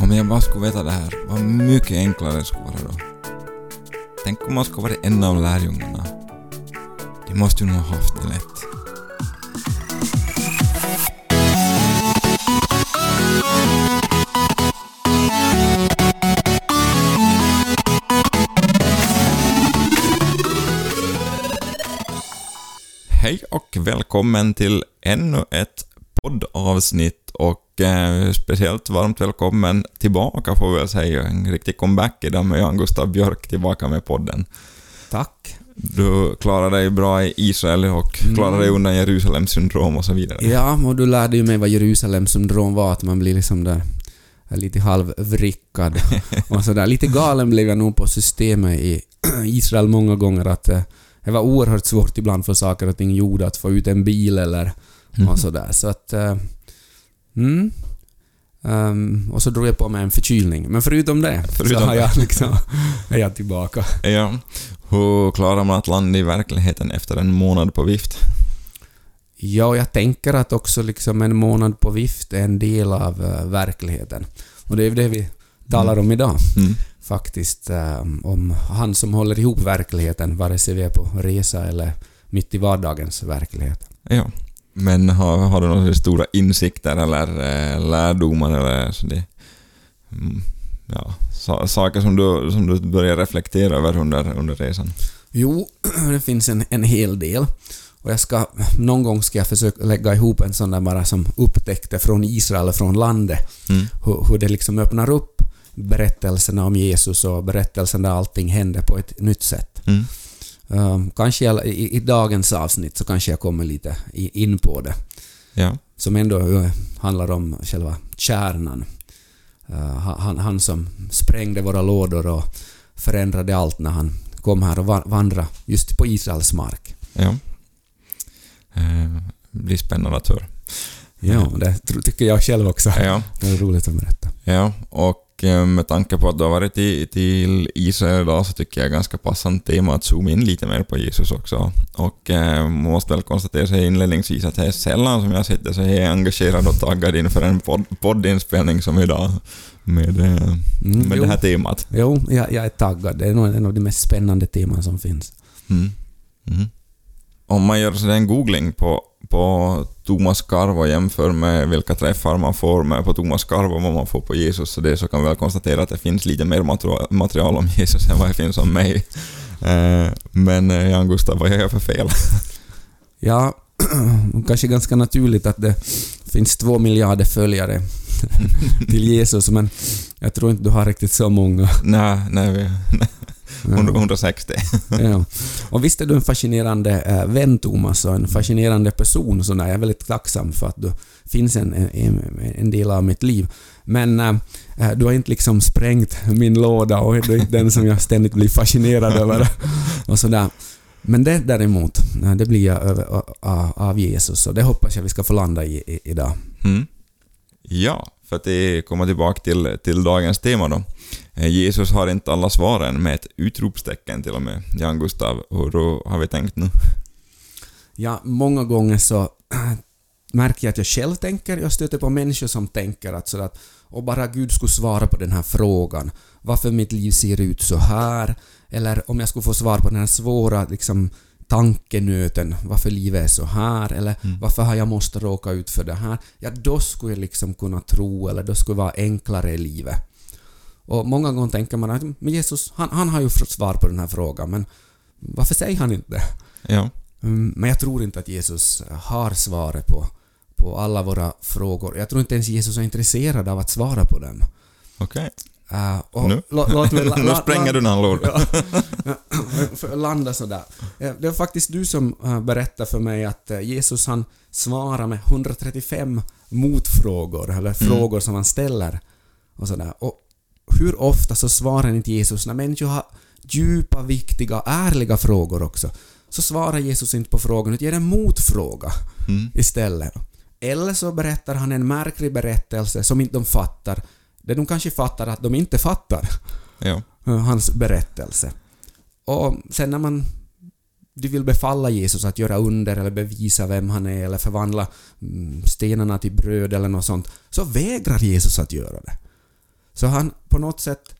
Om jag bara skulle veta det här, vad mycket enklare det skulle vara då. Tänk om man skulle varit en av lärjungarna. De måste ju nog ha haft det lätt. Hej och välkommen till ännu ett poddavsnitt och eh, speciellt varmt välkommen tillbaka får vi väl säga. En riktig comeback idag med Jan Gustav Björk tillbaka med podden. Tack. Du klarade dig bra i Israel och klarade dig undan Jerusalems syndrom och så vidare. Ja, och du lärde ju mig vad Jerusalems syndrom var, att man blir liksom där lite halvvrickad och sådär. Lite galen blev jag nog på systemet i Israel många gånger att eh, det var oerhört svårt ibland för saker och ting gjorda att få ut en bil eller och sådär. Så att... Mm. Ehm, och så drog jag på mig en förkylning. Men förutom det Förutom så har jag liksom, är jag tillbaka. Ja. Hur klarar man att landa i verkligheten efter en månad på vift? Ja, jag tänker att också liksom en månad på vift är en del av eh, verkligheten. Och det är det vi talar om idag. Mm. Faktiskt eh, om han som håller ihop verkligheten, vare sig vi är på resa eller mitt i vardagens verklighet. Ja. Men har, har du några stora insikter eller eh, lärdomar eller så det... Mm, ja, sa, saker som du, som du börjar reflektera över under, under resan? Jo, det finns en, en hel del. Och jag ska, någon gång ska jag försöka lägga ihop en sån där bara som upptäckte från Israel, från landet. Mm. Hur, hur det liksom öppnar upp berättelserna om Jesus och berättelsen där allting hände på ett nytt sätt. Mm. Um, kanske jag, i, i dagens avsnitt så kanske jag kommer lite in på det. Ja. Som ändå eh, handlar om själva kärnan. Uh, han, han som sprängde våra lådor och förändrade allt när han kom här och va- vandrade just på Israels mark. Ja. Eh, blir spännande att höra. Ja, det tycker jag själv också. Ja. Det är roligt att berätta. Ja, och eh, med tanke på att du har varit i, till Israel idag så tycker jag ganska passande tema att zooma in lite mer på Jesus också. Och eh, måste väl konstatera sig inledningsvis att det är sällan som jag sitter så jag är engagerad och taggad inför en podd, poddinspelning som idag med, eh, Mm, med jo. det här temat. Jo, jag, jag är taggad. Det är nog en av de mest spännande teman som finns. Mm. Mm. Om man gör sådär en googling på, på Thomas Karv och jämför med vilka träffar man får med på Thomas Karv och vad man får på Jesus så, det, så kan vi väl konstatera att det finns lite mer material, om Jesus än vad det finns om mig. Eh, men eh, Jan Gustav, vad gör jag för fel? Ja, kanske ganska naturligt att det finns två miljarder följare till Jesus, men jag tror inte du har riktigt så många. nej, nej. 160. Ja. Och visst är du en fascinerande äh, vän, Thomas, och en fascinerande person. Så jag är väldigt tacksam för att du finns en, en, en del av mitt liv. Men äh, du har inte liksom sprängt min låda och du är inte den som jag ständigt blir fascinerad över. Och sådär. Men det däremot, det blir jag över, av Jesus och det hoppas jag vi ska få landa i, i idag. Mm. Ja, för att det kommer tillbaka till, till dagens tema då. Eh, Jesus har inte alla svaren med ett utropstecken till och med. Jan Gustav, hur har vi tänkt nu? Ja, många gånger så märker jag att jag själv tänker, jag stöter på människor som tänker att sådär att och bara Gud skulle svara på den här frågan, varför mitt liv ser ut så här, eller om jag skulle få svar på den här svåra liksom tankenöten, varför livet är så här, eller varför har jag måste råka ut för det här, ja då skulle jag liksom kunna tro, eller då skulle det vara enklare i livet. Och många gånger tänker man att men Jesus, han, han har ju fått svar på den här frågan, men varför säger han inte? Ja. Mm, Men jag tror inte att Jesus har svaret på, på alla våra frågor. Jag tror inte ens Jesus är intresserad av att svara på dem. Okej. Uh, och Nu? lå- låt mig nu spränger du någon låda. landa sådär. Eh, Det var faktiskt du som eh, berättade för mig att Jesus han svarar med 135 motfrågor, eller frågor som han ställer. Och sådär. Och hur ofta så svarar inte Jesus när människor har djupa, viktiga, ärliga frågor också. Så svarar Jesus inte på frågan utan ger en motfråga Mm. istället. Eller så berättar han en märklig berättelse som inte de fattar. Det de kanske fattar att de inte fattar Ja. eh, hans berättelse. Och sen när man de vill befalla Jesus att göra under eller bevisa vem han är eller förvandla mm, stenarna till bröd eller något sånt, så vägrar Jesus att göra det. Så han på något sätt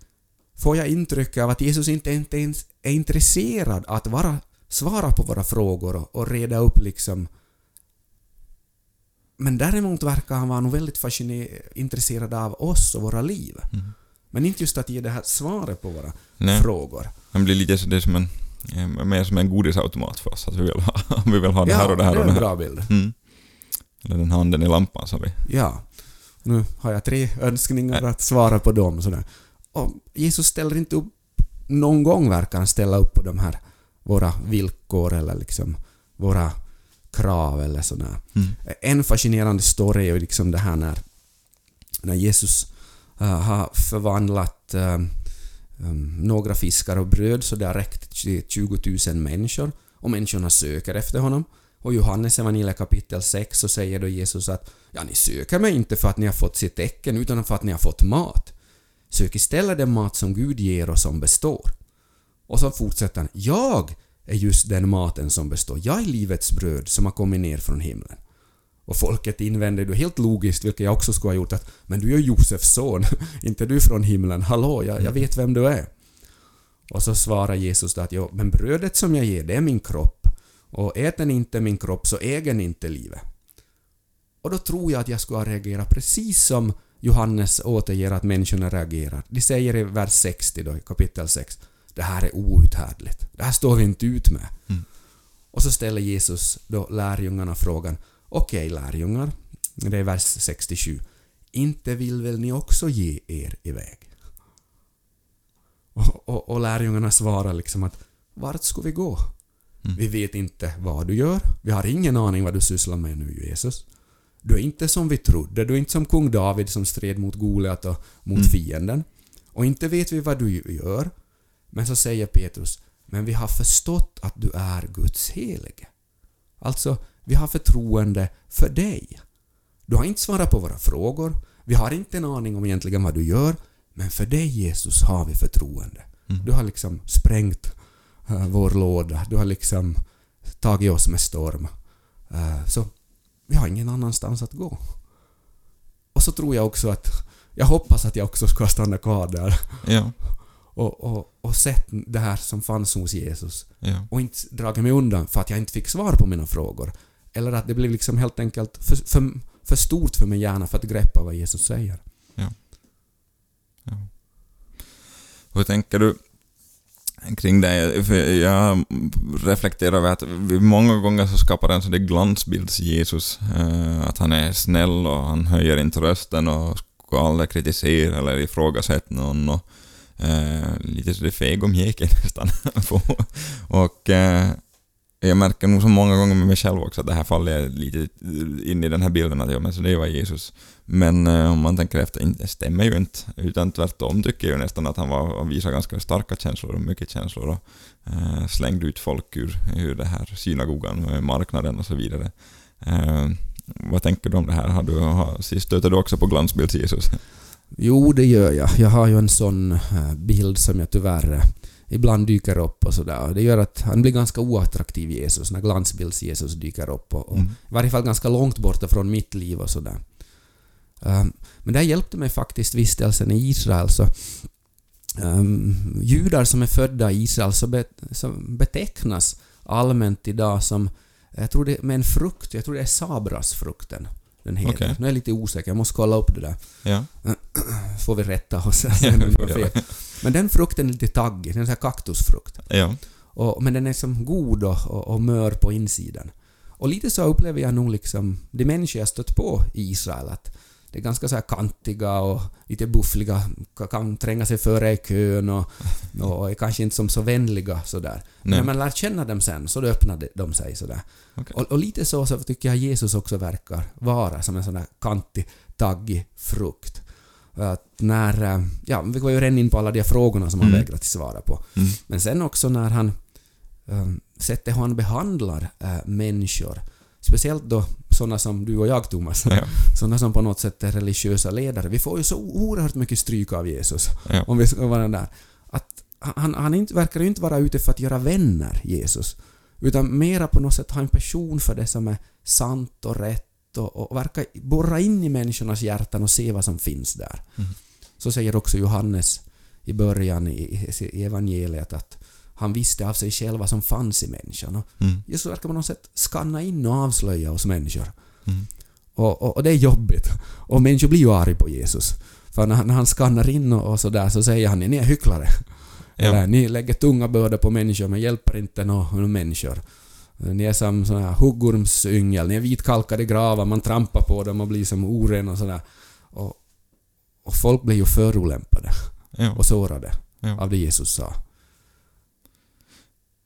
får jag intrycket av att Jesus inte, inte ens är intresserad att vara, svara på våra frågor och, och reda upp liksom men däremot verkar han vara nog väldigt fasciner- intresserad av oss och våra liv. Mm. Men inte just att ge det här svaret på våra Nej. frågor. Han blir lite så det är som en, eh, mer som en godisautomat för oss. Att vi vill ha, vi vill ha det här och det här det och är det en bra bild. Mm. Eller den handen i lampan som vi... Ja. Nu har jag tre önskningar att svara på dem. Sådär. Och Jesus ställer inte upp någon gång verkar han ställa upp på de här våra villkor eller liksom våra krav eller sådär. Mm. En fascinerande story är liksom det här när, när Jesus äh, har förvandlat äh, um, några fiskar och bröd så det har räckt till 20 000 människor och människorna söker efter honom. Och Johannes evangeliet kapitel 6 så säger då Jesus att ja, ni söker mig inte för att ni har fått sitt tecken utan för att ni har fått mat. Sök istället den mat som Gud ger och som består. Och så fortsätter han. Jag är just den maten som består. Jag är livets bröd som har kommit ner från himlen. Och folket invänder då helt logiskt, vilket jag också skulle ha gjort, att men du är Josefs son, inte du från himlen. Hallå, jag, jag vet vem du är. Och så svarar Jesus då att jo, men brödet som jag ger, det är min kropp. Och äter ni inte min kropp så äger ni inte livet. Och då tror jag att jag skulle ha reagerat precis som Johannes återger att människorna reagerar. De säger i vers 60 då, i kapitel 6. Det här är outhärdligt. Det här står vi inte ut med. Mm. Och så ställer Jesus då lärjungarna frågan. Okej lärjungar, det är vers 67. Inte vill väl ni också ge er iväg? Och, och, och lärjungarna svarar liksom att vart ska vi gå? Mm. Vi vet inte vad du gör. Vi har ingen aning vad du sysslar med nu Jesus. Du är inte som vi trodde. Du är inte som kung David som stred mot Goliat och mot Mm. fienden. Och inte vet vi vad du gör. Men så säger Petrus, men vi har förstått att du är Guds helige. Alltså, vi har förtroende för dig. Du har inte svarat på våra frågor. Vi har inte en aning om egentligen vad du gör. Men för dig Jesus har vi förtroende. Mm. Du har liksom sprängt eh, vår låda. Du har liksom tagit oss med storm. Eh, så vi har ingen annanstans att gå. Och så tror jag också att jag hoppas att jag också ska stanna kvar där Ja, och, och, och sett det här som fanns hos Jesus ja. och inte dragit mig undan för att jag inte fick svar på mina frågor. Eller att det blev liksom helt enkelt för, för, för stort för min hjärna för att greppa vad Jesus säger. Hur tänker du kring det? För jag reflekterar över att vi många gånger så skapar en sån där glansbilds Jesus. eh, Att han är snäll och han höjer inte rösten och ska aldrig kritisera eller ifrågasätta någon. Och, Eh, lite så feg om jäkel nästan. och eh, jag märker nog så många gånger med mig själv också att det här faller jag lite in i den här bilden att ja, men så det var Jesus. Men eh, om man tänker efter, det stämmer ju inte. Utan tvärtom tycker jag nästan att han var, visade ganska starka känslor och mycket känslor och eh, slängde ut folk ur, ur det här synagogan, eh, marknaden och så vidare. Eh, vad tänker du om det här? Har du, har, stöter du också på glansbilds-Jesus? Jo, det gör jag. Jag har ju en sån eh, bild som jag tyvärr eh, ibland dyker upp och sådär. Det gör att han blir ganska oattraktiv Jesus när glansbilds-Jesus dyker upp och, och Mm. i varje fall ganska långt borta från mitt liv och sådär. Um, men det här hjälpte mig faktiskt vistelsen i Israel så um, judar som är födda i Israel så, be, så betecknas allmänt idag som jag tror det med en frukt, jag tror det är sabrasfrukten den heter. Okej. Nu är jag lite osäker, jag måste kolla upp det där. Ja. Får vi rätta oss sen Ja. fel. Men den frukten är lite taggig, den är sån här kaktusfrukt. Ja. Och, men den är som god och, och, och mör på insidan. Och lite så upplever jag nog liksom de människor jag stött på i Israel att det är ganska så här kantiga och lite buffliga, ka- kan tränga sig före i kön och, och är kanske inte som så vänliga sådär. Men när man lär känna dem sen så öppnar de sig sådär. Okej. Och, och lite så, så tycker jag Jesus också verkar vara, som en sån där kantig, taggig frukt. Att när, eh, ja, vi var ju redan in på alla de frågorna som han Mm. vägrat svara på. Mm. Men sen också när han um, sättet hur han behandlar äh, människor. Speciellt då sådana som du och jag, Thomas. Ja. Sådana som på något sätt är religiösa ledare. Vi får ju så oerhört mycket stryk av Jesus. Ja. Om vi ska vara där. Att han, han inte, verkar ju inte vara ute för att göra vänner, Jesus. Utan mera på något sätt ha en passion för det som är sant och rätt och, och verkar borra in i människornas hjärtan och se vad som finns där. Mm. Så säger också Johannes i början i, i evangeliet att han visste av sig själv vad som fanns i människan. Och Mm. Jesus verkar på något sätt skanna in och avslöja oss människor. Mm. Och, och, och det är jobbigt. Och människor blir ju arga på Jesus. För när, han- när han skannar in och, och sådär så säger han ni är hycklare. Eller, Ja. ni lägger tunga bördor på människor men hjälper inte några no människor. Ni är som såna här huggormsyngel, ni är vitkalkade gravar, man trampar på dem och blir som oren och sådär. Och, och folk blir ju förolämpade Ja. och sårade Ja. av det Jesus sa.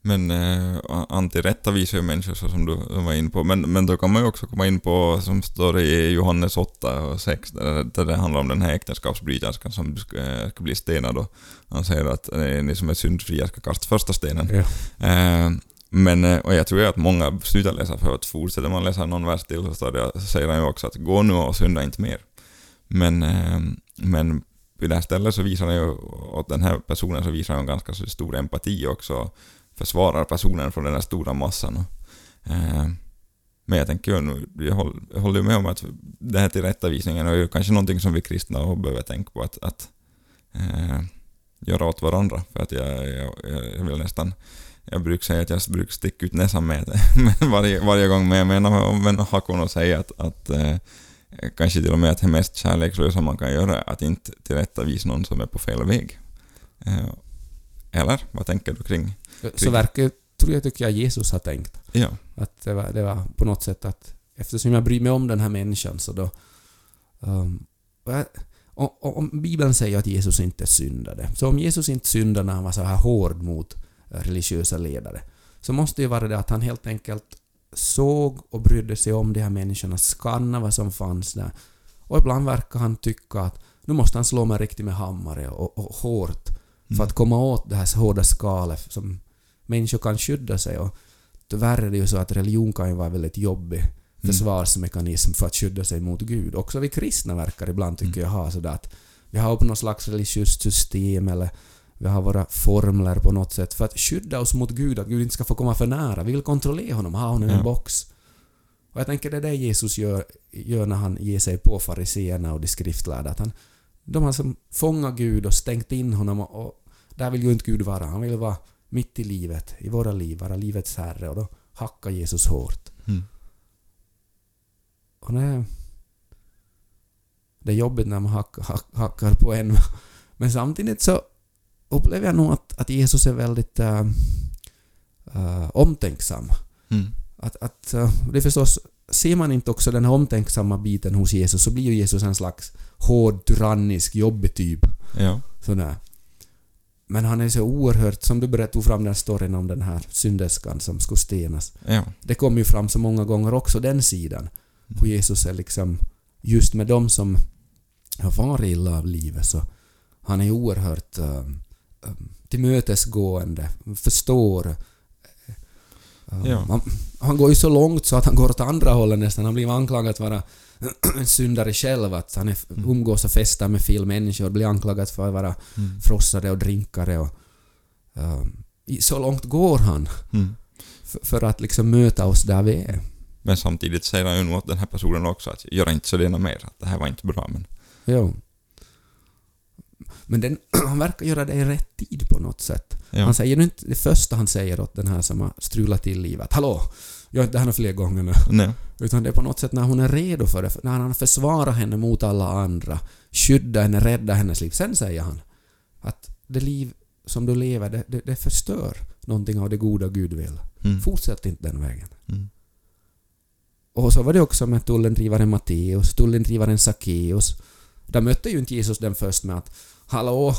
Men eh, antirättavisar ju människor så som du var inne på. Men, men då kan man ju också komma in på, som står i Johannes 8 och 6, där, där det handlar om den här äktenskapsbryterskan som ska, eh, ska bli stenad och han säger att ni som är syndfria ska kasta första stenen. Ja. Eh, men, eh, och jag tror ju att många slutar läsa för att fortsätter man läsa någon vers till så, det, så säger han ju också att gå nu och synda inte mer. Men, eh, men vid det här stället så visar han ju, åt den här personen så visar han ganska stor empati också, försvarar personen från den här stora massan. Och, eh, men jag tänker nu, jag håller, jag håller ju med om att det här tillrättavisningen är ju kanske någonting som vi kristna behöver tänka på att, att eh, göra åt varandra. För att jag, jag, jag vill nästan jag brukar säga att jag brukar sticka ut näsan med det varje, varje gång, men jag menar med Hakon och säga att, att eh, kanske till och med att det mest kärlekslösa man kan göra är att inte tillrättavisa någon som är på fel väg. Eh, eller? Vad tänker du kring? Så verkar, tror jag, tycker jag Jesus har tänkt. Ja. Att det var, det var på något sätt att eftersom jag bryr mig om den här människan så då... Um, och om Bibeln säger att Jesus inte syndade, så om Jesus inte syndade när han var så här hård mot religiösa ledare, så måste det ju vara det att han helt enkelt såg och brydde sig om de här människorna, skannade vad som fanns där. Och ibland verkar han tycka att nu måste han slå mig riktigt med hammare och, och hårt för att komma åt det här hårda skalet som människor kan skydda sig och tyvärr är det ju så att religion kan ju vara väldigt jobbig försvarsmekanism för att skydda sig mot Gud. Också vi kristna verkar ibland, tycker jag, ha sådär att vi har på något slags religiöst system eller vi har våra formler på något sätt för att skydda oss mot Gud, att Gud inte ska få komma för nära. Vi vill kontrollera honom, ha honom i en Ja. box. Och jag tänker det är det Jesus gör, gör när han ger sig på fariseerna och de skriftlärda. Att han, de har som fångat Gud och stängt in honom och, och där vill ju inte Gud vara. Han vill vara mitt i livet, i våra liv, vara livets herre och då hackar Jesus hårt. Mm. Och det, det är jobbigt när man hack, hack, hackar på en. Men samtidigt så upplever jag nog att, att Jesus är väldigt äh, äh, omtänksam. Mm. Att, att, äh, det är förstås, ser man inte också den här omtänksamma biten hos Jesus så blir ju Jesus en slags hård, tyrannisk, jobbig typ. Ja. Sådär. Men han är så oerhört, som du berättade tog fram den här storyn om den här synderskan som skulle stenas. Ja. Det kommer ju fram så många gånger också, den sidan. Hur Jesus är liksom, just med dem som har farit illa av livet så han är oerhört um, tillmötesgående, förstår. Um, Ja. han, han går ju så långt så att han går åt andra hållet nästan. Han blir anklagad att vara syndare själv, att han är, umgås och festar med fel människor, blir anklagad för att vara Mm. frossare och drinkare och... Um, så långt går han Mm. för, för att liksom möta oss där vi är. Men samtidigt säger han ju nog åt den här personen också att gör inte så det mer, att det här var inte bra men... Jo. Men den, han verkar göra det i rätt tid på något sätt. Ja. Han säger inte det första han säger åt den här som har strulat till livet. Hallå! Gör inte det här några fler gånger nu. Nej. Utan det är på något sätt när hon är redo för det, när han försvarar henne mot alla andra, skyddar henne, räddar hennes liv. Sen säger han att det liv som du lever, det, det, det förstör någonting av det goda Gud vill. Mm. Fortsätt inte den vägen. Mm. Och så var det också med tullendrivaren Matteus, tullendrivaren Sackeus. Där mötte ju inte Jesus den först med att ”Hallå,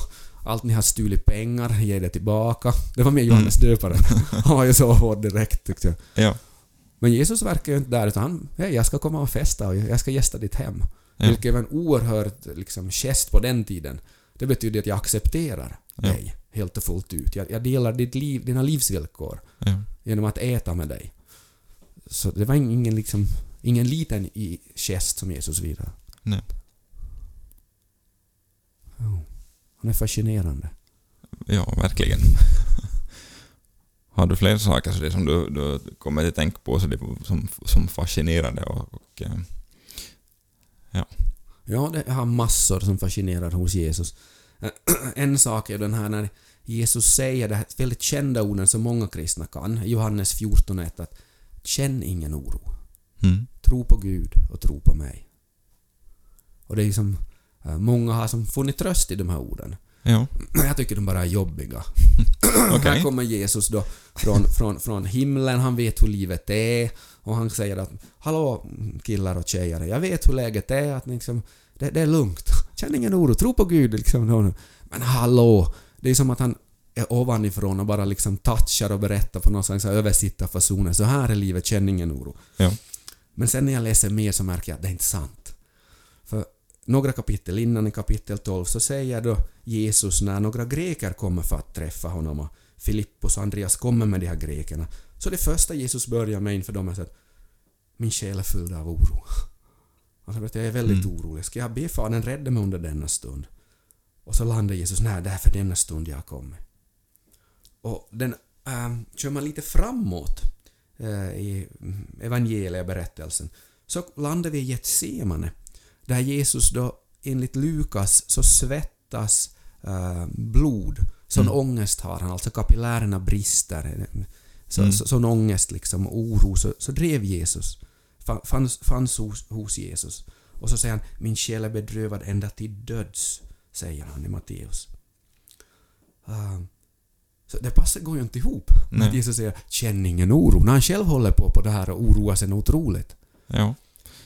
allt ni har stulit pengar, ge det tillbaka”. Det var mer Johannes döparen. Han var ju så hård direkt tyckte jag. Ja. Men Jesus verkar ju inte där utan han ”Hej, jag ska komma och festa och jag ska gästa ditt hem”. Ja. Vilket var en oerhörd liksom, gest på den tiden. Det betyder att jag accepterar Ja. dig helt och fullt ut. Jag, jag delar ditt liv, dina livsvillkor Ja. genom att äta med dig. Så det var ingen, liksom, ingen liten i gest som Jesus vidare. Nej. Ja. Han är fascinerande. Ja, verkligen. Har du fler saker så det som du, du kommer att tänka på så det som, som fascinerande och, och eh, Ja, det har massor som fascinerar hos Jesus. En sak är den här när Jesus säger det här väldigt kända orden som många kristna kan, Johannes 14.1 att känn ingen oro. Mm. Tro på Gud och tro på mig. Och det är som eh, många har som funnit tröst i de här orden. Ja, Jag tycker de bara är jobbiga. okej. Här kommer Jesus då från, från, från himlen, han vet hur livet är och han säger att Hallå killar och tjejer, jag vet hur läget är, att liksom, det, det är lugnt. Känn ingen oro, tro på Gud liksom. Men hallå! Det är som att han är ovanifrån och bara liksom touchar och berättar på någon slags översittarfasoner. Så här är livet, känn ingen oro. Ja. Men sen när jag läser mer så märker jag att det är inte sant. Några kapitel innan, i kapitel 12, så säger då Jesus när några greker kommer för att träffa honom och Filippos och Andreas kommer med de här grekerna. Så det första Jesus börjar med inför dem är att min själ är full av oro. Alltså, vet du, jag är väldigt Mm. orolig. Ska jag be Fadern rädda mig under denna stund? Och så landar Jesus, nej det är för denna stund jag kommit. Och den ähm, kör man lite framåt eh, i evangelieberättelsen så landar vi i Getsemane där Jesus då enligt Lukas så svettas eh, blod. Sån Mm. ångest har han, alltså kapillärerna brister. Så, Mm. så, sån ångest liksom, oro, så, så drev Jesus. Fa- Fanns, fanns hos, hos Jesus. Och så säger han min själ är bedrövad ända till döds, säger han i Matteus. Ah, så det passar går ju inte ihop. Nej. Att Jesus säger känn ingen oro, när han själv håller på på det här och oroar sig otroligt. Ja.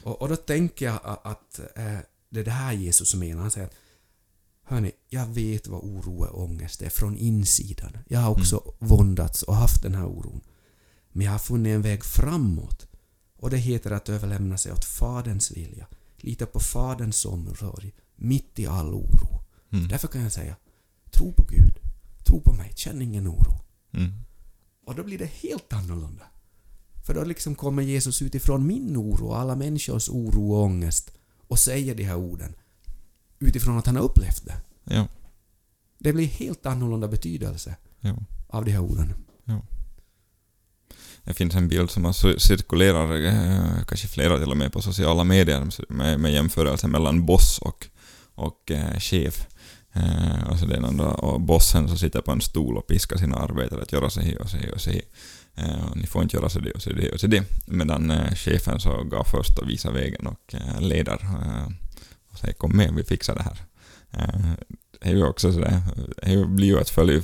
Och, och då tänker jag a- att eh, det är det här Jesus menar. Han säger att Hörni, jag vet vad oro och ångest är från insidan. Jag har också våndats och haft den här oron. Men jag har funnit en väg framåt. Och det heter att överlämna sig åt Faderns vilja. Lita på Faderns omsorg, mitt i all oro. Mm. Därför kan jag säga, tro på Gud. Tro på mig, känn ingen oro. Mm. Och då blir det helt annorlunda. För då liksom kommer Jesus utifrån min oro och alla människors oro och ångest och säger de här orden utifrån att han har upplevt det. Ja. Det blir helt annorlunda betydelse Ja. av de här orden. Det finns en bild som har cir- cirkulerar, eh, kanske flera till och med på sociala medier, med, med jämförelse mellan boss och, och eh, chef. Eh, alltså någon då, och bossen som sitter på en stol och piskar sina arbetare att göra sig och sig och sig. Eh, ni får inte göra så det och så det och så det. Medan eh, chefen så gav först och visar vägen och eh, leder eh, och säger kom med, vi fixar det här. Eh, det är ju också sådär, det blir ju att följa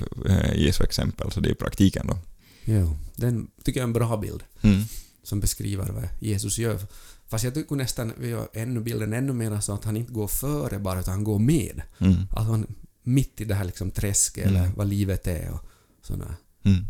Jesu exempel, så det är praktiken då. Ja, den tycker jag är en bra bild Mm. som beskriver vad Jesus gör. Fast jag tycker nästan vi gör ännu bilden ännu mer så att han inte går före bara utan han går med. Mm. Att han mitt i det här liksom träsket Mm. eller vad livet är och sådär. Mm.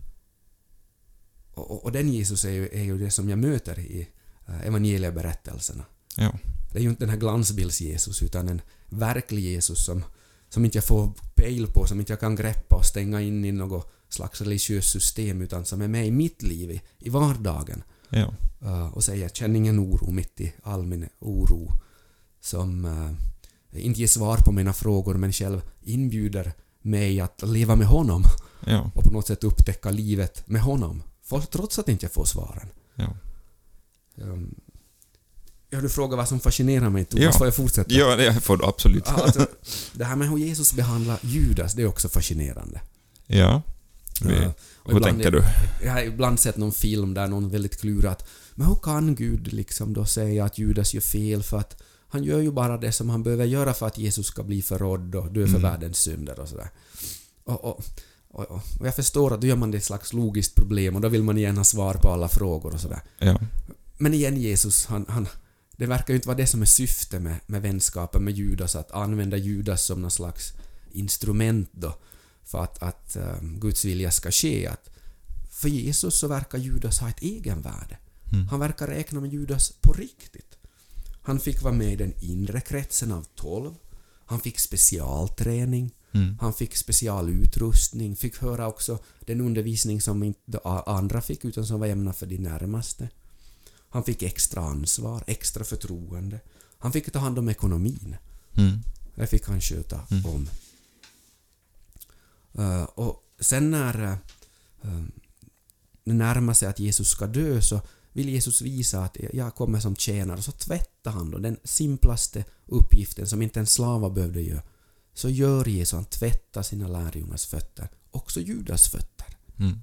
Och, och, den Jesus är ju, är ju det som jag möter i eh, evangelieberättelserna. Ja. Det är ju inte den här glansbilds-Jesus utan en verklig Jesus som, som inte jag får pejl på, som inte jag kan greppa och stänga in i något slags religiöst system utan som är med i mitt liv, i, i vardagen. Ja. Eh, och säger känn ingen oro mitt i all min oro. Som eh, inte ger svar på mina frågor men själv inbjuder mig att leva med honom Ja. och på något sätt upptäcka livet med honom. För, trots att inte jag får svaren. Ja. Um, ja, du frågar vad som fascinerar mig Thomas, Ja. får jag fortsätta? Ja, det får du absolut. Alltså, det här med hur Jesus behandlar Judas, det är också fascinerande. Ja. Vi, och hur tänker du? Jag har ibland sett någon film där någon väldigt klurat men hur kan Gud liksom då säga att Judas gör fel för att han gör ju bara det som han behöver göra för att Jesus ska bli förrådd och dö för Mm. världens synder och sådär. Och, och, och, och jag förstår att då gör man det ett slags logiskt problem och då vill man igen ha svar på alla frågor och sådär. Ja. Men igen Jesus, han, han, det verkar ju inte vara det som är syftet med, med vänskapen med Judas, att använda Judas som någon slags instrument då för att, att eh, Guds vilja ska ske. Att för Jesus så verkar Judas ha ett egenvärde. Mm. Han verkar räkna med Judas på riktigt. Han fick vara med i den inre kretsen av tolv. Han fick specialträning. Mm. Han fick specialutrustning, fick höra också den undervisning som inte andra fick utan som var ämnad för de närmaste. Han fick extra ansvar, extra förtroende. Han fick ta hand om ekonomin. Mm. Det fick han sköta Mm. om. Eh, och sen när uh, det närmar sig att Jesus ska dö så vill Jesus visa att jag kommer som tjänare, så tvättar han då den simplaste uppgiften som inte en slava behövde göra. Så gör Jesus, han tvättar sina lärjungars fötter, också Judas fötter. Mm.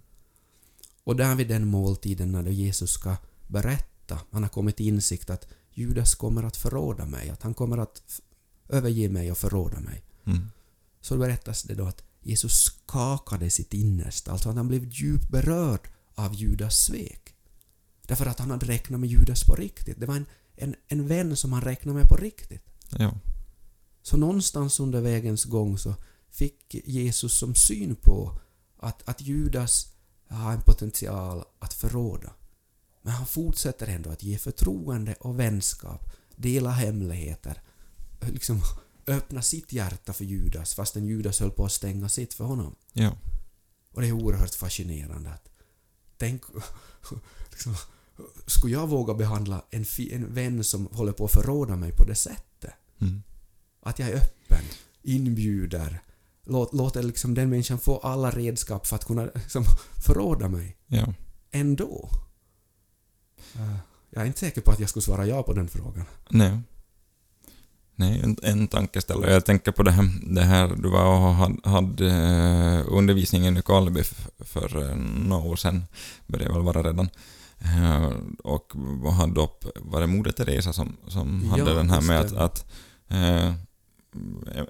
Och där vid den måltiden när Jesus ska berätta, han har kommit till insikt att Judas kommer att förråda mig, att han kommer att överge mig och förråda mig. Mm. Så berättas det då att Jesus skakade sitt innersta, alltså att han blev djupt berörd av Judas svek. Därför att han hade räknat med Judas på riktigt. Det var en, en, en vän som han räknade med på riktigt. Ja. Så någonstans under vägens gång så fick Jesus som syn på att, att Judas har en potential att förråda. Men han fortsätter ändå att ge förtroende och vänskap, dela hemligheter, liksom öppna sitt hjärta för Judas fastän Judas höll på att stänga sitt för honom. Ja. Och det är oerhört fascinerande att tänk, liksom, skulle jag våga behandla en, en vän som håller på att förråda mig på det sättet? Mm. Att jag är öppen, inbjuder, låt, låter liksom den människan få alla redskap för att kunna liksom, förråda mig Ja. ändå. Eh, Jag är inte säker på att jag skulle svara ja på den frågan. Nej. Nej, en, en tankeställare. Jag tänker på det här, det här du var och hade, hade eh, undervisning i Nykarleby f- för eh, några år sedan, började väl vara redan. Eh, Och vad hade upp, var det Moder Teresa som, som Ja, hade den här med att, att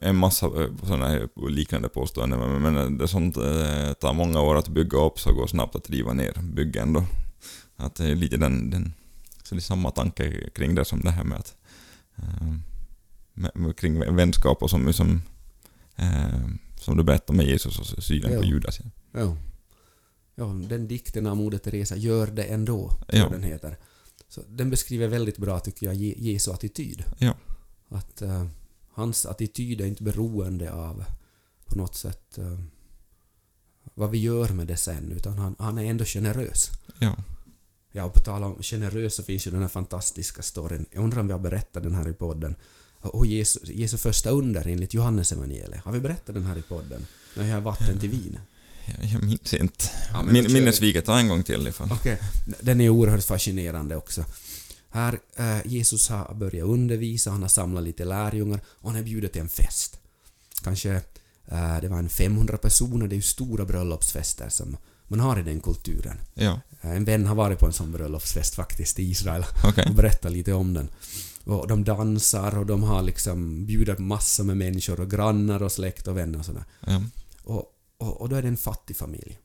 en massa sådana här liknande påståenden, men- det sånt eh, tar många år att bygga upp så går snabbt att riva ner byggen då. Att det är lite den, den så det är samma tanke kring det som det här med att eh, med, kring vänskap och som, som, eh, som du berättade med Jesus och synen på. Judas. Ja. Ja. ja, den dikten av Moder Teresa, Gör det ändå, Ja. den heter. Så den beskriver väldigt bra, tycker jag, Je- Jesu attityd. Ja. Att eh, hans attityd är inte beroende av på något sätt eh, vad vi gör med det sen, utan han, han är ändå generös. Ja. Ja, och på tal om generös så finns ju den här fantastiska storyn. Jag undrar om vi har berättat den här i podden. Och Jesu, Jesu första under enligt Johannes evangeliet. Har vi berättat den här i podden? När jag har vatten till vin. Jag, jag minns inte. Ja, Min, minnesviket ta en gång till ifall. Okej, den är oerhört fascinerande också. Här, eh, Jesus har börjat undervisa, han har samlat lite lärjungar och han har bjudit till en fest. Kanske eh, det var en 500 personer, det är ju stora bröllopsfester som man har i den kulturen. Ja, Eh, En vän har varit på en sån bröllopsfest faktiskt i Israel okej. och berättat lite om den. Och de dansar och de har liksom bjudit massor med människor och grannar och släkt och vänner och sådär. Ja. Och, och, och då är det en fattig familj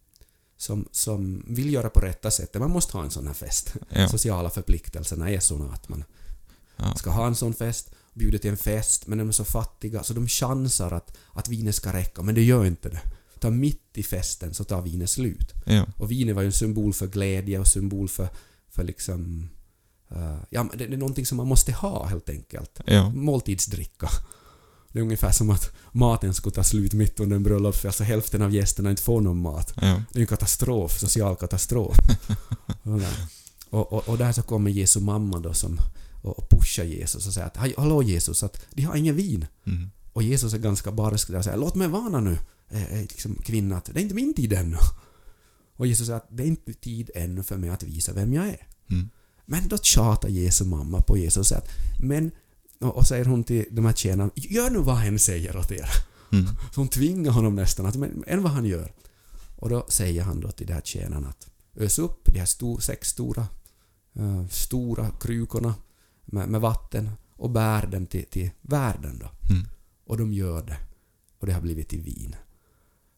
som, som vill göra på rätta sättet. Man måste ha en sån här fest. Ja. Sociala förpliktelserna är såna att man Ja. ska ha en sån fest, bjuder till en fest, men de är så fattiga så de chansar att, att vinet ska räcka, men det gör inte det. Ta mitt i festen så tar vinet slut. Ja. Och vinet var ju en symbol för glädje och symbol för, för liksom... eh, ja, det, det är någonting som man måste ha helt enkelt. Ja. Måltidsdricka. Det är ungefär som att maten skulle ta slut mitt under en bröllopsfest så hälften av gästerna inte får någon mat. Ja. Det är en katastrof, social katastrof. och, där. och, och, där så kommer Jesu mamma då som och, pushar Jesus och säger att "Hej, hallå Jesus, att de har ingen vin. Mm. Och Jesus är ganska barsk där och säger låt mig vara nu, eh, eh, liksom, kvinna, att det är inte min tid ännu. Och Jesus säger att det är inte tid ännu för mig att visa vem jag är. Mm. Men då tjatar Jesu mamma på Jesus och säger att, men, och, och säger hon till de här tjänarna, gör nu vad hen säger åt er. Mm. Så hon tvingar honom nästan att, men, än vad han gör. Och då säger han då till de här tjänarna att ös upp de här sto, sex stora, eh, stora krukorna med, med vatten och bär dem till, till världen då. Mm. Och de gör det. Och det har blivit till vin.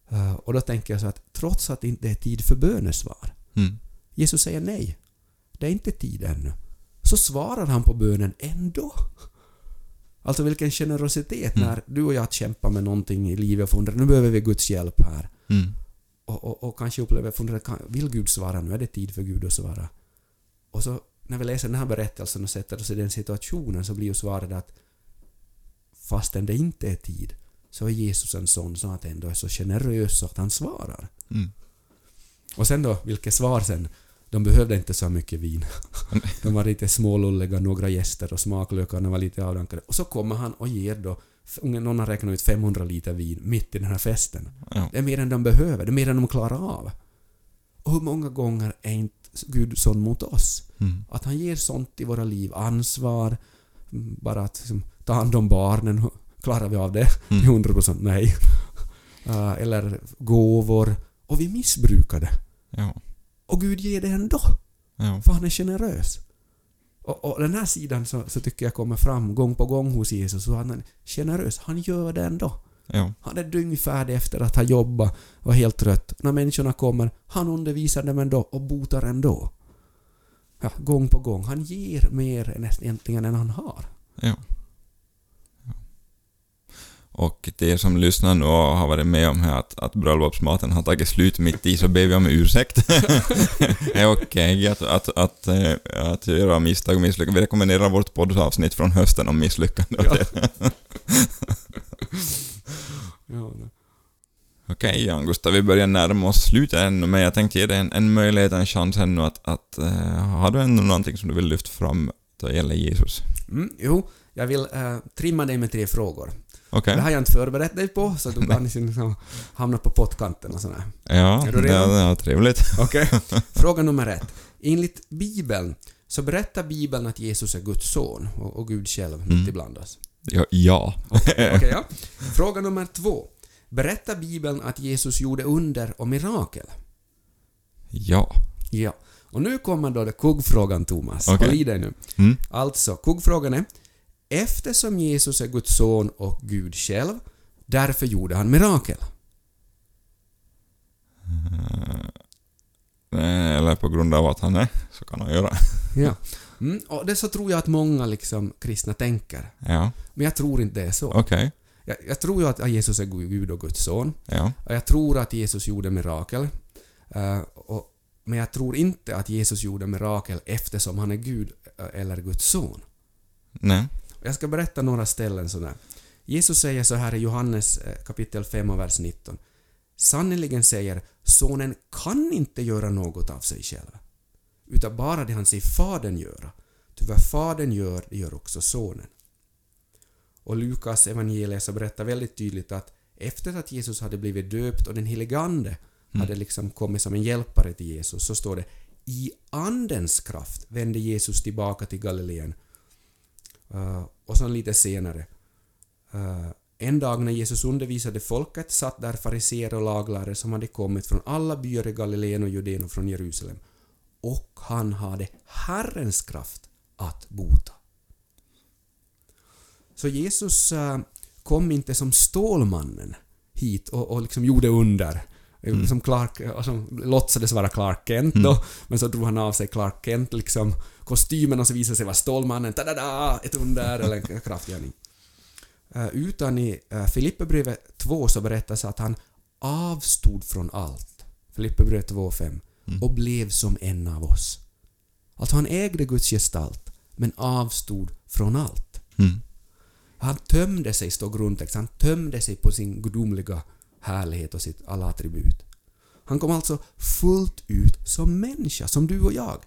Eh, och då tänker jag så att trots att det inte är tid för bönesvar, Mm. Jesus säger nej, det är inte tid ännu, så svarar han på bönen ändå. Alltså vilken generositet Mm. när du och jag kämpar med någonting i livet och funderar nu behöver vi Guds hjälp här. Mm. Och, och, och kanske upplever, funderar, vill Gud svara nu? Är det tid för Gud att svara? Och så när vi läser den här berättelsen och sätter oss i den situationen så blir ju svaret att fastän det inte är tid så är Jesus en sån som att ändå är så generös så att han svarar. Mm. Och sen då, vilket svar sen? De behövde inte så mycket vin. De var lite smålulliga, några gäster och smaklökarna var lite avdankade. Och så kommer han och ger då, någon har räknat ut 500 liter vin mitt i den här festen. Ja. Det är mer än de behöver, det är mer än de klarar av. Och hur många gånger är inte Gud sån mot oss. Mm. Att han ger sånt i våra liv, ansvar, bara att liksom, ta hand om barnen, klarar vi av det? Mm. Till 100 procent nej. Uh, eller gåvor, och vi missbrukar det. Ja. Och Gud ger det ändå, Ja. för han är generös. Och, och den här sidan så, så tycker jag kommer fram gång på gång hos Jesus, så han är generös, han gör det ändå. Ja. Han är dyngfärdig efter att ha jobbat och helt trött. När människorna kommer, han undervisar dem ändå och botar ändå. Ja, gång på gång. Han ger mer än egentligen än han har. Ja. Och det som lyssnar nu och har varit med om här att, att bröllopsmaten har tagit slut mitt i så ber vi om ursäkt. det är okej att, att, att, eh, att göra misstag och misslyckas. Vi rekommenderar vårt poddavsnitt från hösten om misslyckande. Ja. Ja. Okej Jan Gustav, vi börjar närma oss slutet ännu, men jag tänkte ge dig en, en möjlighet, en chans ännu att, att uh, har du ännu någonting som du vill lyfta fram då det gäller Jesus? Mm, jo, jag vill eh, trimma dig med tre frågor. Okej? Det har jag inte förberett dig på, så du kan liksom hamna på pottkanten och sådär. Ja, Är du redo? ja, ja, trevligt. Okej. Fråga nummer ett. Enligt Bibeln så berättar Bibeln att Jesus är Guds son och, och Gud själv Mm. mitt ibland oss. Ja. ja. Okej, ja. Fråga nummer två. Berättar Bibeln att Jesus gjorde under och mirakel? ja. Ja. Och nu kommer då det kuggfrågan, Thomas. Okej. Håll i dig nu. Mm. Alltså, kuggfrågan är Eftersom Jesus är Guds son och Gud själv, därför gjorde han mirakel. Eller på grund av att han är, så kan han göra. Ja. Mm, och det så tror jag att många liksom kristna tänker. Ja, Men jag tror inte det är så. okej. Jag, jag tror ju att Jesus är Gud och Guds son. Ja. Och Jag tror att Jesus gjorde mirakel. Eh, och, men jag tror inte att Jesus gjorde mirakel eftersom han är Gud eh, eller Guds son. Nej. Jag ska berätta några ställen sådär. Jesus säger så här i Johannes eh, kapitel 5 och vers 19. Sannerligen säger sonen kan inte göra något av sig själv, utan bara det han ser fadern göra. Ty vad fadern gör, det gör också sonen. Och Lukas evangeliet så berättar väldigt tydligt att efter att Jesus hade blivit döpt och den helige Ande hade liksom kommit som en hjälpare till Jesus så står det i Andens kraft vände Jesus tillbaka till Galileen Uh, och sen lite senare. Uh, en dag när Jesus undervisade folket satt där fariséer och laglärare som hade kommit från alla byar i Galileen och Judeen och från Jerusalem. Och han hade Herrens kraft att bota. Så Jesus uh, kom inte som Stålmannen hit och, och liksom gjorde under. Som Clark, och som låtsades vara Clark Kent då, men så drog han av sig Clark Kent liksom kostymen och så visade sig vara Stålmannen, ta-da-da, ett under eller en kraftgärning. Uh, utan i uh, Filipperbrevet 2 så berättas att han avstod från allt. Filipperbrevet 2.5. Och blev som en av oss. Alltså han ägde Guds gestalt, men avstod från allt. Mm. Han tömde sig, står grundtext, han tömde sig på sin gudomliga härlighet och sitt alla attribut. Han kom alltså fullt ut som människa, som du och jag.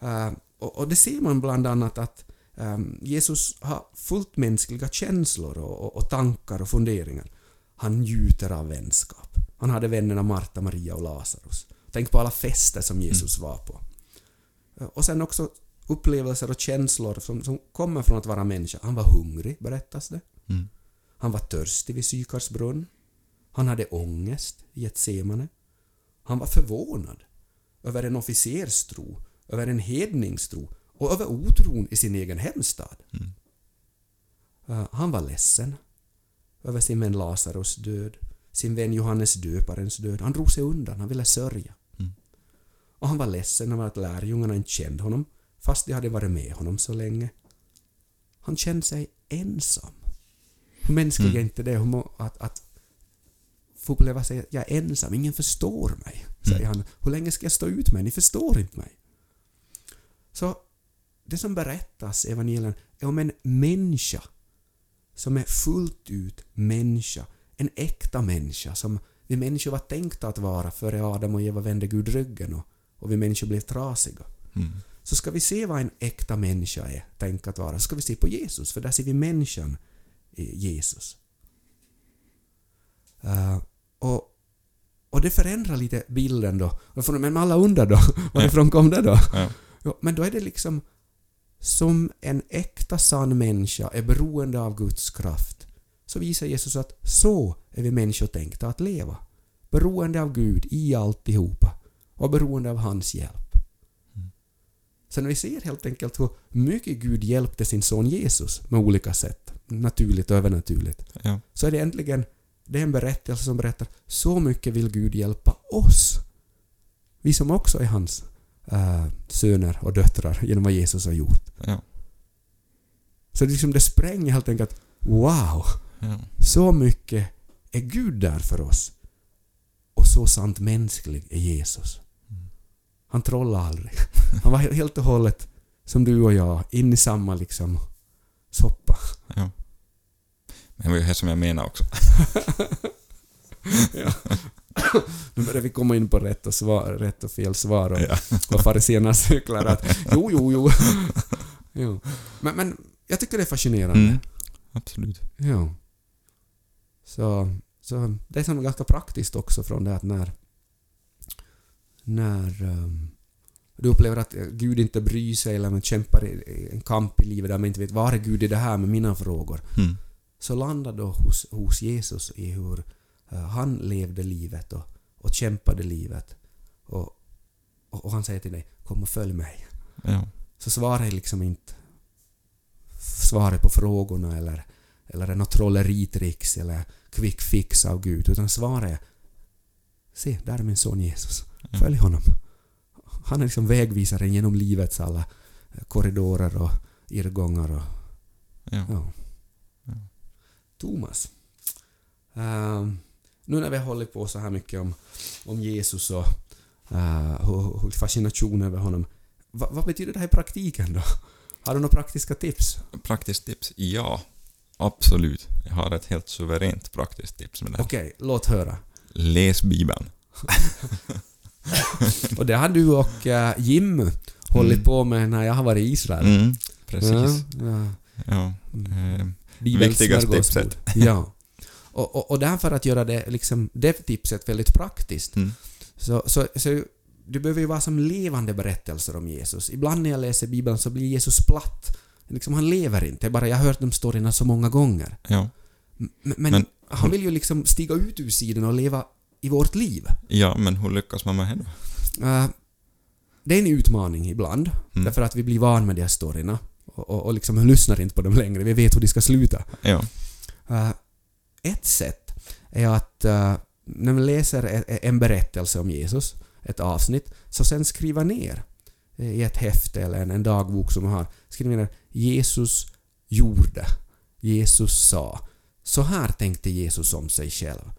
Eh, och, och det ser man bland annat att ehm, Jesus har fullt mänskliga känslor och, och, och tankar och funderingar. Han njuter av vänskap. Han hade vännerna Marta, Maria och Lazarus. Tänk på alla fester som Jesus var på. Eh, Och sen också upplevelser och känslor som, som kommer från att vara människa. Han var hungrig, berättas det. Mm. Han var törstig vid Sykars brunn. Han hade ångest i Getsemane. Han var förvånad över en officerstro, över en hedningstro och över otron i sin egen hemstad. Mm. Uh, han var ledsen över sin vän Lazarus död, sin vän Johannes döparens död. Han drog sig undan, han ville sörja. Mm. Och han var ledsen över att lärjungarna inte kände honom, fast de hade varit med honom så länge. Han kände sig ensam. Hur mänsklig är Mm. inte det? Att, att få uppleva sig att jag är ensam, ingen förstår mig, säger Mm. han. Hur länge ska jag stå ut med Ni förstår inte mig. Så det som berättas i evangelien är om en människa som är fullt ut människa, en äkta människa som vi människor var tänkta att vara före Adam och Eva vände Gud ryggen och, och vi människor blev trasiga. Mm. Så ska vi se vad en äkta människa är tänkt att vara, så ska vi se på Jesus, för där ser vi människan i Jesus. Eh, och, Och det förändrar lite bilden då. Men alla undrar då, varifrån kom det då? Ja. Ja, men då är det liksom som en äkta sann människa är beroende av Guds kraft så visar Jesus att så är vi människor tänkta att leva. Beroende av Gud i alltihopa och beroende av hans hjälp. Så när vi ser helt enkelt hur mycket Gud hjälpte sin son Jesus med olika sätt, naturligt och övernaturligt, Ja. så är det äntligen det är en berättelse som berättar så mycket vill Gud hjälpa oss. Vi som också är hans äh, söner och döttrar genom vad Jesus har gjort. Ja. Så det, liksom, det spränger helt enkelt wow! Ja. Så mycket är Gud där för oss. Och så sant mänsklig är Jesus. Han trollade aldrig. Han var he- helt och hållet som du och jag, in i samma liksom soppa. ja. Det var ju det som jag menar också. Ja. Nu börjar vi komma in på rätt och, svar, rätt och fel svar och Ja. vad fariséerna cyklar att jo, jo, jo. jo. Men, men jag tycker det är fascinerande. Mm. Absolut. Ja. Så, så det är som ganska praktiskt också från det att när när ehm, du upplever att Gud inte bryr sig eller man kämpar i i en kamp i livet där man inte vet var är Gud i det här med mina frågor. Mm. Så landa då hos, hos Jesus i hur eh, han levde livet och, och kämpade livet. Och, och, och han säger till dig kom och följ mig. Ja. Så svaret är liksom inte svaret på frågorna eller, eller något trolleritricks eller quick fix av Gud, utan svaret är Se, där är min son Jesus. Följ honom. Han är liksom vägvisaren genom livets alla eh, korridorer och irrgångar och. Ja. Ja. Thomas. Ehm, nu när vi har hållit på så här mycket om, om Jesus och uh, och, och fascination över honom. Va, vad betyder det här i praktiken då? Har du några praktiska tips? Praktiskt tips? Ja. Absolut. Jag har ett helt suveränt praktiskt tips med det. Okej, låt höra. Läs Bibeln. Och det har du och eh, Jim hållit Mm. på med när jag har varit i Israel. Mm. Precis. Ja, ja. Ja. Mm. Viktigaste tipset. Ja. Och, och, och därför att göra det, liksom, det tipset väldigt praktiskt Mm. Så, så, så det behöver ju vara som levande berättelser om Jesus. Ibland när jag läser Bibeln så blir Jesus platt. Liksom, han lever inte. Bara jag har hört de storyna så många gånger. Ja. Men, Men- han vill ju liksom stiga ut ur sidan och leva i vårt liv. ja, men hur lyckas man med det då? Eh, det är en utmaning ibland. Mm. Därför att vi blir van med de här storyna. Och, och, liksom lyssnar inte på dem längre. Vi vet hur de ska sluta. Ja. Eh, ett sätt är att eh, när man läser e- e- en berättelse om Jesus, ett avsnitt, så sen skriva ner i ett häfte eller en, en dagbok som man har, skriva ner Jesus gjorde, Jesus sa. Så här tänkte Jesus om sig själv.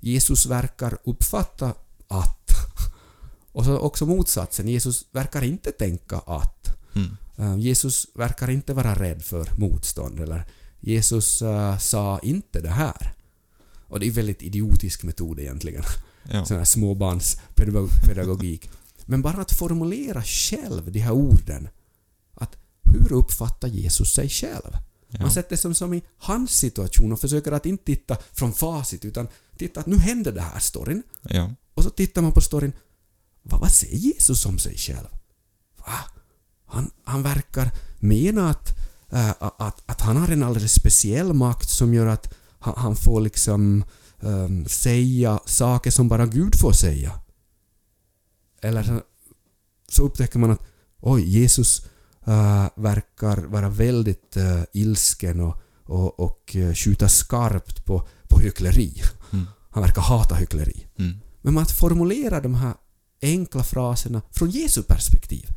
Jesus verkar uppfatta att. Och så också motsatsen, Jesus verkar inte tänka att. Mm. Eh, Jesus verkar inte vara rädd för motstånd eller Jesus eh, sa inte det här. Och det är väldigt idiotisk metod egentligen. Ja. Sån här småbarnspedagogik. Men bara att formulera själv de här orden. Att hur uppfattar Jesus sig själv? Man Ja. sätter som, som i hans situation och försöker att inte titta från facit utan titta att nu händer det här storyn. Ja. Och så tittar man på storyn. Vad, vad säger Jesus om sig själv? Va? Han, han verkar mena att, äh, att, att han har en alldeles speciell makt som gör att han, han får liksom ähm, säga saker som bara Gud får säga. Eller så- upptäcker man att oj, Jesus äh, verkar vara väldigt äh, ilsken och, och, och äh, skjuta skarpt på, på hyckleri. Mm. Han verkar hata hyckleri. Mm. Men att formulera de här enkla fraserna från Jesu perspektiv.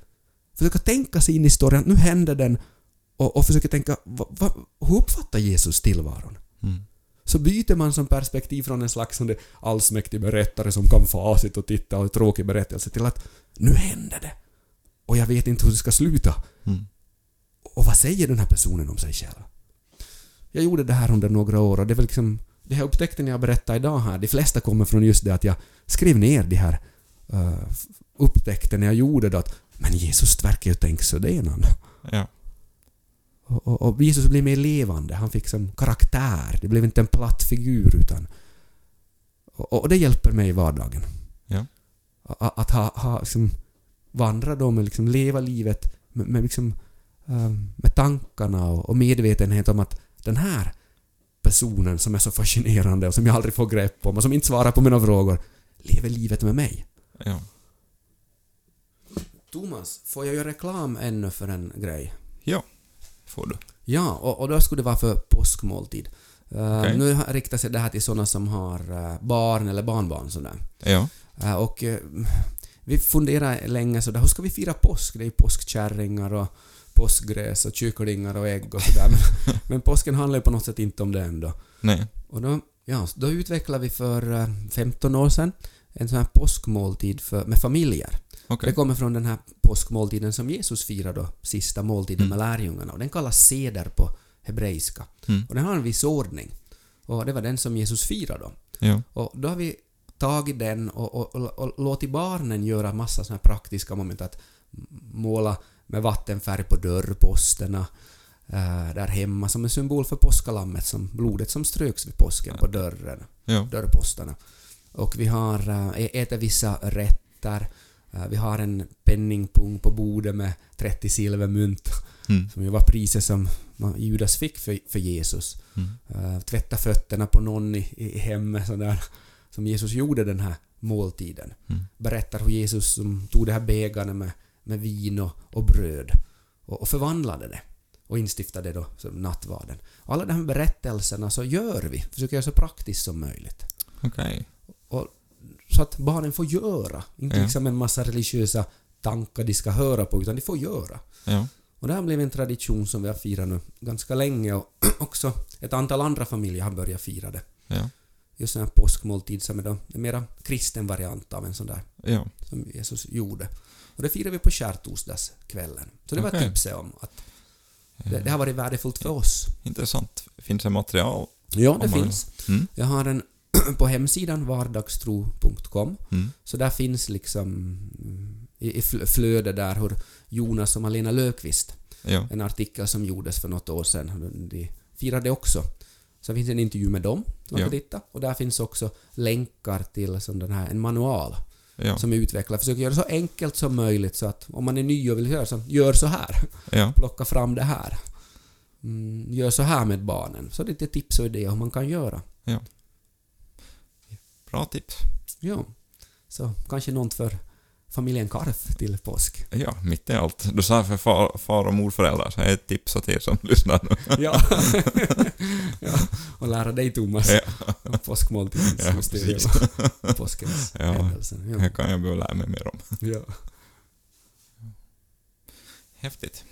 Försöka tänka sig in i storyn, nu händer den och, och försöka tänka, va, va, hur uppfattar Jesus tillvaron? Mm. Så byter man som perspektiv från en slags allsmäktig berättare som kan facit och titta och tråkig berättelse till att nu händer det. Och jag vet inte hur det ska sluta. Mm. Och vad säger den här personen om sig själv? Jag gjorde det här under några år och det var liksom det här upptäckten jag berättar idag här, de flesta kommer från just det att jag skrev ner de här uh, upptäckten jag gjorde då att men Jesus verkar ju tänka så det han. Ja. Och, och, och Jesus blev mer levande, han fick som karaktär. Det blev inte en platt figur utan Och, och det hjälper mig i vardagen. Ja. A- Att ha, ha liksom, vandra då med liksom leva livet med, med, liksom, ehm, med tankarna och, och medvetenhet om att den här personen som är så fascinerande och som jag aldrig får grepp om och som inte svarar på mina frågor lever livet med mig. Ja. Thomas, får jag göra reklam ännu för en grej? Ja, får du. Ja, och, och då skulle det vara för påskmåltid. Okej. Nu riktar sig det här till sådana som har eh, barn eller barnbarn sådär. Ja. Eh, och eh, vi funderar länge sådär, hur ska vi fira påsk? Det är ju påskkärringar och påskgräs och kycklingar och ägg och sådär. Men, men påsken handlar ju på något sätt inte om det ändå. Nej. Och då, ja, då utvecklade vi för eh, 15 år sedan en sån här påskmåltid för, med familjer. Okej. Det kommer från den här påskmåltiden som Jesus firade då, sista måltiden Mm. med lärjungarna. Och den kallas seder på hebreiska. Mm. Och den har en viss ordning. Och det var den som Jesus firade då. Ja. Och då har vi tagit den och, och, och, och låtit barnen göra massa såna här praktiska moment. Att måla med vattenfärg på dörrposterna eh, där hemma som en symbol för påskalammet, som blodet som ströks vid påsken på dörren Ja. dörrposterna. Och vi har äh, ätit vissa rätter. Äh, vi har en penningpung på bordet med 30 silvermynt Mm. som ju var priset som Judas fick för, för Jesus. Mm. Äh, tvätta fötterna på någon i, i hemmet sådär. Som Jesus gjorde den här måltiden. Mm. Berättar hur Jesus som tog det här bägaren med, med vin och, och bröd och, och förvandlade det och instiftade då som nattvarden. Alla de här berättelserna så gör vi, försöker göra så praktiskt som möjligt. Okej. Och, så att barnen får göra. Inte Ja. liksom en massa religiösa tankar de ska höra på, utan de får göra. Ja. Och det här blev en tradition som vi har firat nu ganska länge och också ett antal andra familjer har börjat fira det. Ja. Just en här påskmåltid som är då en mera kristen variant av en sån där Ja. som Jesus gjorde. Och det firar vi på skärtorsdagskvällen. Så det var tipset om att det, det har varit värdefullt för oss. Intressant. Finns det material? Ja, det finns. Mm. Jag har en på hemsidan vardagstro.com Mm. Så där finns liksom i, i fl- flöde där hur Jonas och Malena Löfqvist, Ja. en artikel som gjordes för något år sedan, de firade också. Så finns en intervju med dem, som man Ja. får titta. Och där finns också länkar till som den här, en manual Ja. som är utvecklad. Försöker göra det så enkelt som möjligt så att om man är ny och vill göra så, gör så här. Ja. Plocka fram det här. Mm, gör så här med barnen. Så lite tips och idéer hur man kan göra. Bra tips. Ja. Så kanske något för familjen Karf till påsk. Ja, mitt i allt. Du sa för far, far och morföräldrar, så är ett tips åt er som lyssnar nu. Ja. ja. Och lära dig Thomas. Ja. Påskmåltidens Ja, mysterium. Påskens Ja. händelser. Det Ja. kan jag behöva lära mig mer om. ja. Häftigt.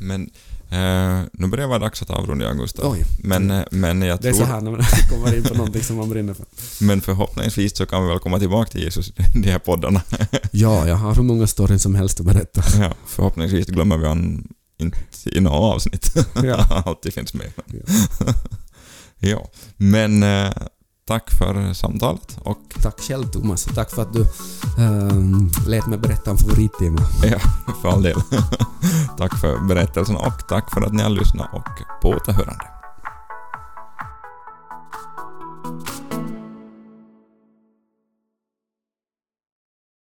Men eh, nu börjar det vara dags att avrunda, Gustav. Oj. Men, eh, men jag Det är så tror... här när man kommer in på någonting som man brinner för. Men förhoppningsvis så kan vi väl komma tillbaka till Jesus i de här poddarna. Ja, jag har hur många storyn som helst att berätta. Ja, förhoppningsvis glömmer vi han inte i något avsnitt. Ja. Alltid finns med. Ja. ja, men eh, tack för samtalet och Tack själv Thomas. Tack för att du um, lät mig berätta om favorittema. ja, för all del. tack för berättelsen och tack för att ni har lyssnat och på återhörande.